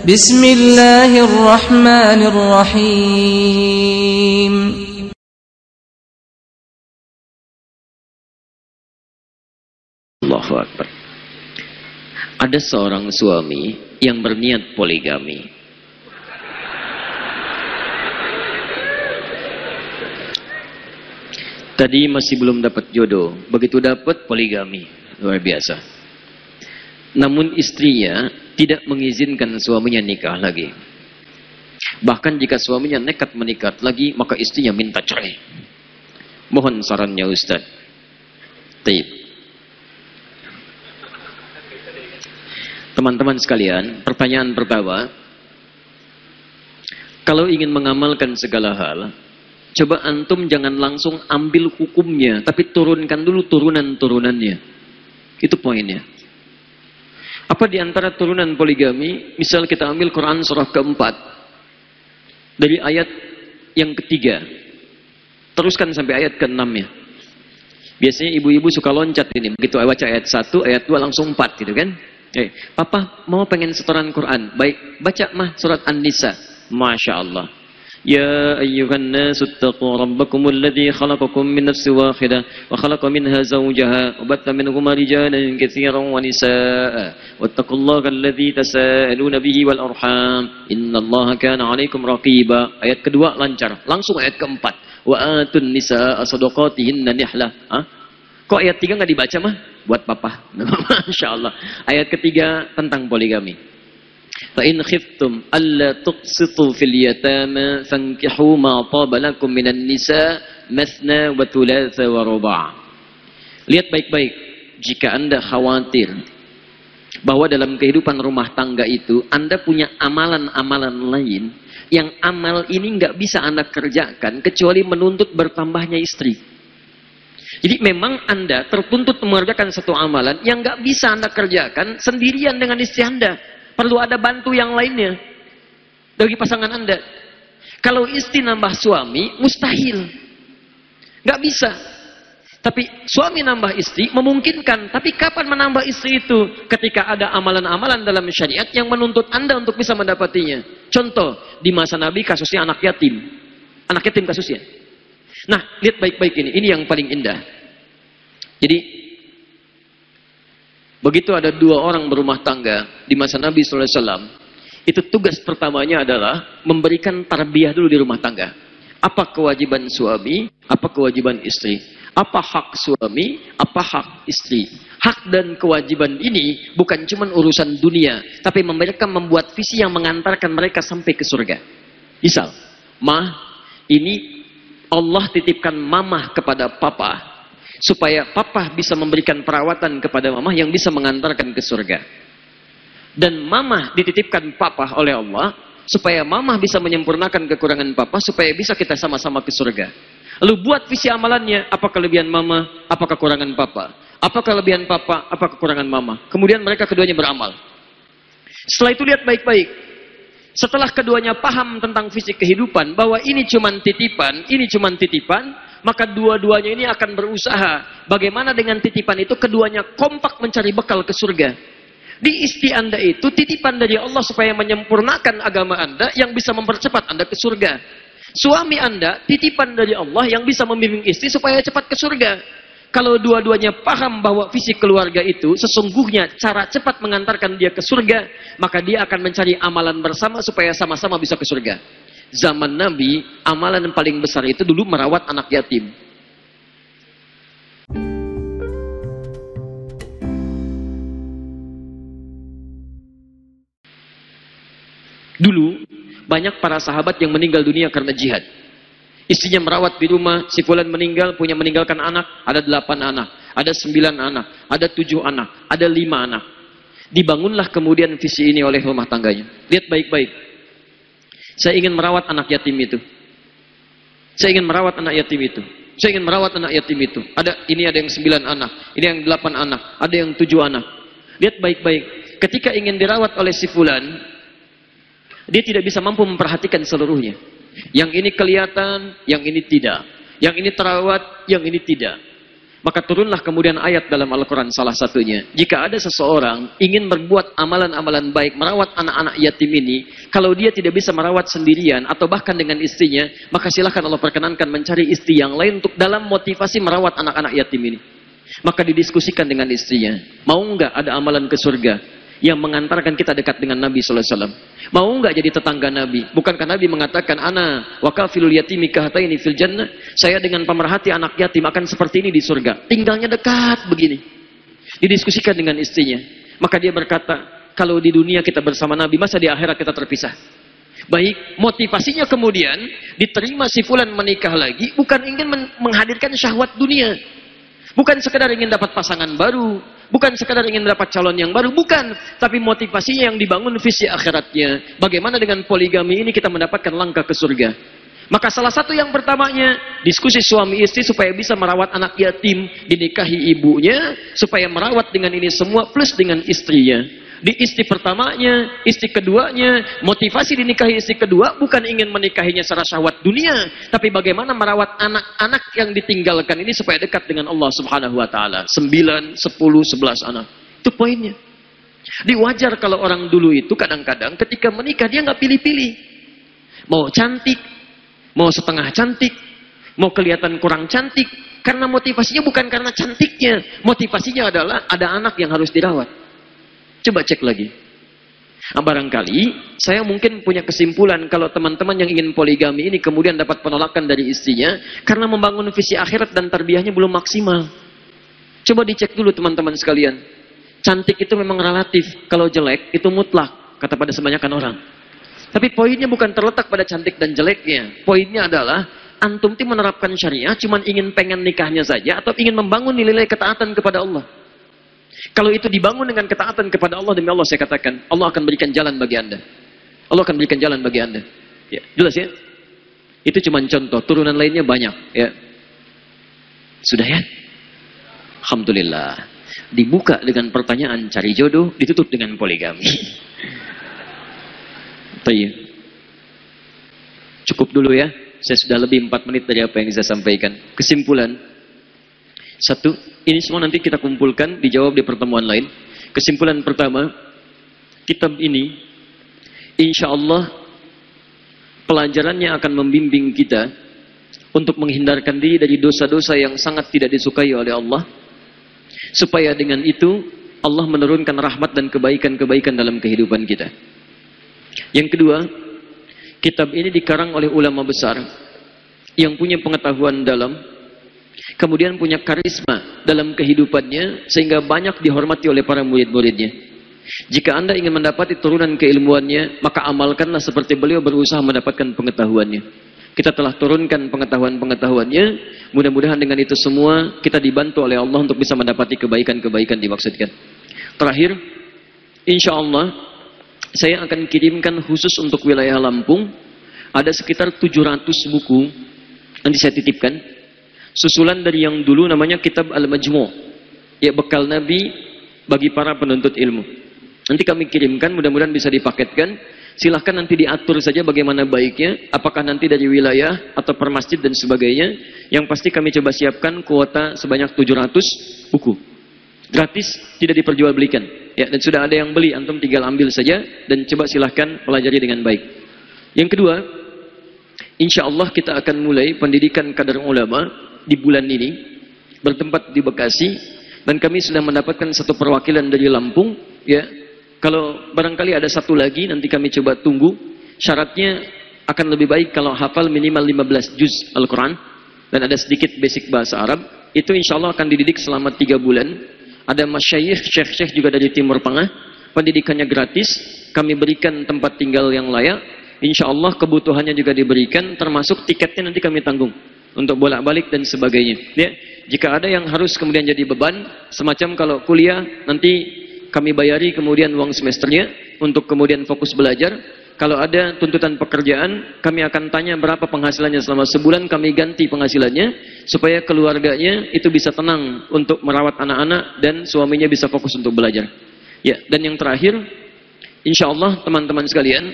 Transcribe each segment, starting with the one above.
بسم الله الرحمن الرحيم Allahu Akbar. Ada seorang suami yang berniat poligami. Tadi masih belum dapat jodoh, begitu dapat poligami. Luar biasa. Namun istrinya tidak mengizinkan suaminya nikah lagi. Bahkan jika suaminya nekat menikah lagi, maka istrinya minta cerai. Mohon sarannya Ustaz. Taib. Teman-teman sekalian, pertanyaan pertama. Kalau ingin mengamalkan segala hal, coba antum jangan langsung ambil hukumnya, tapi turunkan dulu turunan-turunannya. Itu poinnya. Apa di antara turunan poligami? Misal kita ambil Quran surah keempat. Dari ayat yang ketiga. Teruskan sampai ayat keenamnya. Biasanya ibu-ibu suka loncat ini. Begitu baca ayat satu, ayat dua langsung empat gitu kan. Eh, papa mau pengen setoran Quran. Baik, baca mah surat An-Nisa. Masya Allah. يا أيها الناس اتقوا ربكم الذي خلقكم من نفس واحدة وخلق منها زوجها وبث منهما رجالا كثيرا ونساء واتقوا الله الذي تساءلون به والأرحام إن الله كان عليكم رقيبا ayat kedua lancar langsung ayat keempat wa atun nisa sadaqatihinna nihlah Hah? kok ayat tiga nggak dibaca mah buat papa Masya Allah ayat ketiga tentang poligami فإن خفتم ألا alla في اليتامى فانكحوا ما طاب لكم من النساء مثنى masna wa. Lihat baik-baik jika Anda khawatir bahwa dalam kehidupan rumah tangga itu Anda punya amalan-amalan lain yang amal ini nggak bisa Anda kerjakan kecuali menuntut bertambahnya istri. Jadi memang Anda tertuntut mengerjakan satu amalan yang nggak bisa Anda kerjakan sendirian dengan istri Anda. Perlu ada bantu yang lainnya bagi pasangan Anda. Kalau istri nambah suami, mustahil. Nggak bisa. Tapi suami nambah istri memungkinkan. Tapi kapan menambah istri itu? Ketika ada amalan-amalan dalam syariat yang menuntut Anda untuk bisa mendapatinya. Contoh, di masa Nabi kasusnya anak yatim. Anak yatim kasusnya. Nah, lihat baik-baik ini. Ini yang paling indah. Jadi, Begitu ada dua orang berumah tangga di masa Nabi SAW, itu tugas pertamanya adalah memberikan tarbiyah dulu di rumah tangga. Apa kewajiban suami, apa kewajiban istri. Apa hak suami, apa hak istri. Hak dan kewajiban ini bukan cuma urusan dunia, tapi mereka membuat visi yang mengantarkan mereka sampai ke surga. Misal, mah, ini Allah titipkan mamah kepada papa, supaya papa bisa memberikan perawatan kepada mama yang bisa mengantarkan ke surga. Dan mama dititipkan papa oleh Allah supaya mama bisa menyempurnakan kekurangan papa supaya bisa kita sama-sama ke surga. Lalu buat visi amalannya, apa kelebihan mama, apa kekurangan papa. Apa kelebihan papa, apa kekurangan mama. Kemudian mereka keduanya beramal. Setelah itu lihat baik-baik. Setelah keduanya paham tentang fisik kehidupan, bahwa ini cuma titipan, ini cuma titipan, maka dua-duanya ini akan berusaha. Bagaimana dengan titipan itu? Keduanya kompak mencari bekal ke surga. Di istri anda itu titipan dari Allah supaya menyempurnakan agama anda yang bisa mempercepat anda ke surga. Suami anda titipan dari Allah yang bisa membimbing istri supaya cepat ke surga. Kalau dua-duanya paham bahwa fisik keluarga itu sesungguhnya cara cepat mengantarkan dia ke surga, maka dia akan mencari amalan bersama supaya sama-sama bisa ke surga zaman Nabi, amalan yang paling besar itu dulu merawat anak yatim. Dulu, banyak para sahabat yang meninggal dunia karena jihad. Istrinya merawat di rumah, si fulan meninggal, punya meninggalkan anak, ada delapan anak, ada sembilan anak, ada tujuh anak, ada lima anak. Dibangunlah kemudian visi ini oleh rumah tangganya. Lihat baik-baik. Saya ingin merawat anak yatim itu. Saya ingin merawat anak yatim itu. Saya ingin merawat anak yatim itu. Ada ini ada yang sembilan anak, ini yang delapan anak, ada yang tujuh anak. Lihat baik-baik. Ketika ingin dirawat oleh si fulan, dia tidak bisa mampu memperhatikan seluruhnya. Yang ini kelihatan, yang ini tidak. Yang ini terawat, yang ini tidak. Maka turunlah kemudian ayat dalam Al-Quran salah satunya. Jika ada seseorang ingin berbuat amalan-amalan baik, merawat anak-anak yatim ini, kalau dia tidak bisa merawat sendirian atau bahkan dengan istrinya, maka silahkan Allah perkenankan mencari istri yang lain untuk dalam motivasi merawat anak-anak yatim ini. Maka didiskusikan dengan istrinya, mau nggak ada amalan ke surga? yang mengantarkan kita dekat dengan Nabi Sallallahu Alaihi Wasallam. Mau nggak jadi tetangga Nabi? Bukankah Nabi mengatakan, Ana wakafilul yatimi kahataini fil jannah. Saya dengan pemerhati anak yatim akan seperti ini di surga. Tinggalnya dekat begini. Didiskusikan dengan istrinya. Maka dia berkata, kalau di dunia kita bersama Nabi, masa di akhirat kita terpisah? Baik, motivasinya kemudian diterima si fulan menikah lagi bukan ingin menghadirkan syahwat dunia. Bukan sekedar ingin dapat pasangan baru, bukan sekedar ingin dapat calon yang baru, bukan. Tapi motivasinya yang dibangun visi akhiratnya. Bagaimana dengan poligami ini kita mendapatkan langkah ke surga. Maka salah satu yang pertamanya, diskusi suami istri supaya bisa merawat anak yatim, dinikahi ibunya, supaya merawat dengan ini semua, plus dengan istrinya di istri pertamanya, istri keduanya, motivasi dinikahi istri kedua bukan ingin menikahinya secara syahwat dunia, tapi bagaimana merawat anak-anak yang ditinggalkan ini supaya dekat dengan Allah Subhanahu wa taala. 9, 10, 11 anak. Itu poinnya. Diwajar kalau orang dulu itu kadang-kadang ketika menikah dia nggak pilih-pilih. Mau cantik, mau setengah cantik, mau kelihatan kurang cantik, karena motivasinya bukan karena cantiknya, motivasinya adalah ada anak yang harus dirawat. Coba cek lagi. Nah, barangkali saya mungkin punya kesimpulan kalau teman-teman yang ingin poligami ini kemudian dapat penolakan dari istrinya karena membangun visi akhirat dan tarbiyahnya belum maksimal. Coba dicek dulu teman-teman sekalian. Cantik itu memang relatif, kalau jelek itu mutlak, kata pada sebanyakan orang. Tapi poinnya bukan terletak pada cantik dan jeleknya. Poinnya adalah antum itu menerapkan syariah cuman ingin pengen nikahnya saja atau ingin membangun nilai-nilai ketaatan kepada Allah. Kalau itu dibangun dengan ketaatan kepada Allah demi Allah saya katakan, Allah akan berikan jalan bagi Anda. Allah akan berikan jalan bagi Anda. Ya, jelas ya? Itu cuma contoh, turunan lainnya banyak, ya. Sudah ya? Alhamdulillah. Dibuka dengan pertanyaan cari jodoh, ditutup dengan poligami. Tayyib. Cukup dulu ya. Saya sudah lebih empat menit dari apa yang saya sampaikan. Kesimpulan. Satu, ini semua nanti kita kumpulkan, dijawab di pertemuan lain. Kesimpulan pertama, kitab ini, insya Allah, pelajarannya akan membimbing kita untuk menghindarkan diri dari dosa-dosa yang sangat tidak disukai oleh Allah. Supaya dengan itu, Allah menurunkan rahmat dan kebaikan-kebaikan dalam kehidupan kita. Yang kedua, kitab ini dikarang oleh ulama besar yang punya pengetahuan dalam kemudian punya karisma dalam kehidupannya sehingga banyak dihormati oleh para murid-muridnya. Jika anda ingin mendapati turunan keilmuannya, maka amalkanlah seperti beliau berusaha mendapatkan pengetahuannya. Kita telah turunkan pengetahuan-pengetahuannya. Mudah-mudahan dengan itu semua kita dibantu oleh Allah untuk bisa mendapati kebaikan-kebaikan dimaksudkan. Terakhir, insya Allah saya akan kirimkan khusus untuk wilayah Lampung. Ada sekitar 700 buku nanti saya titipkan Susulan dari yang dulu namanya Kitab Al-Majmu' ya bekal Nabi bagi para penuntut ilmu. Nanti kami kirimkan, mudah-mudahan bisa dipaketkan. Silahkan nanti diatur saja bagaimana baiknya, apakah nanti dari wilayah atau per masjid dan sebagainya. Yang pasti kami coba siapkan kuota sebanyak 700 buku. Gratis, tidak diperjualbelikan. Ya, dan sudah ada yang beli, antum tinggal ambil saja dan coba silahkan pelajari dengan baik. Yang kedua, insya Allah kita akan mulai pendidikan kadar ulama di bulan ini bertempat di Bekasi dan kami sudah mendapatkan satu perwakilan dari Lampung ya. Kalau barangkali ada satu lagi nanti kami coba tunggu. Syaratnya akan lebih baik kalau hafal minimal 15 juz Al-Quran dan ada sedikit basic bahasa Arab. Itu insya Allah akan dididik selama tiga bulan. Ada masyayikh, syekh-syekh juga dari Timur Tengah. Pendidikannya gratis. Kami berikan tempat tinggal yang layak. Insya Allah kebutuhannya juga diberikan termasuk tiketnya nanti kami tanggung untuk bolak-balik dan sebagainya. Ya, jika ada yang harus kemudian jadi beban, semacam kalau kuliah nanti kami bayari kemudian uang semesternya untuk kemudian fokus belajar. Kalau ada tuntutan pekerjaan, kami akan tanya berapa penghasilannya selama sebulan, kami ganti penghasilannya supaya keluarganya itu bisa tenang untuk merawat anak-anak dan suaminya bisa fokus untuk belajar. Ya, dan yang terakhir, insya Allah teman-teman sekalian,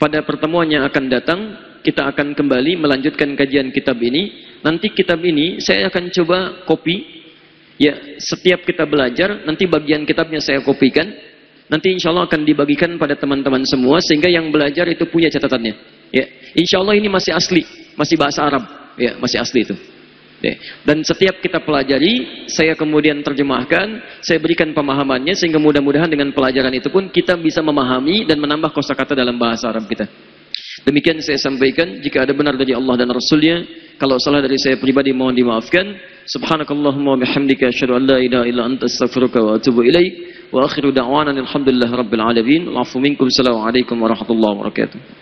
pada pertemuan yang akan datang kita akan kembali melanjutkan kajian kitab ini nanti kitab ini saya akan coba copy. Ya, setiap kita belajar, nanti bagian kitabnya saya kopikan. Nanti insya Allah akan dibagikan pada teman-teman semua, sehingga yang belajar itu punya catatannya. Ya, insya Allah ini masih asli, masih bahasa Arab. Ya, masih asli itu. Ya. Dan setiap kita pelajari, saya kemudian terjemahkan, saya berikan pemahamannya, sehingga mudah-mudahan dengan pelajaran itu pun kita bisa memahami dan menambah kosakata dalam bahasa Arab kita. Demikian saya sampaikan, jika ada benar dari Allah dan Rasulnya, kalau salah dari saya pribadi mohon dimaafkan. Subhanakallahumma wa bihamdika asyhadu an la ilaha illa anta astaghfiruka wa atubu ilaik. Wa akhiru da'wana alhamdulillahi rabbil alamin. Allahu minkum. Assalamualaikum warahmatullahi wabarakatuh.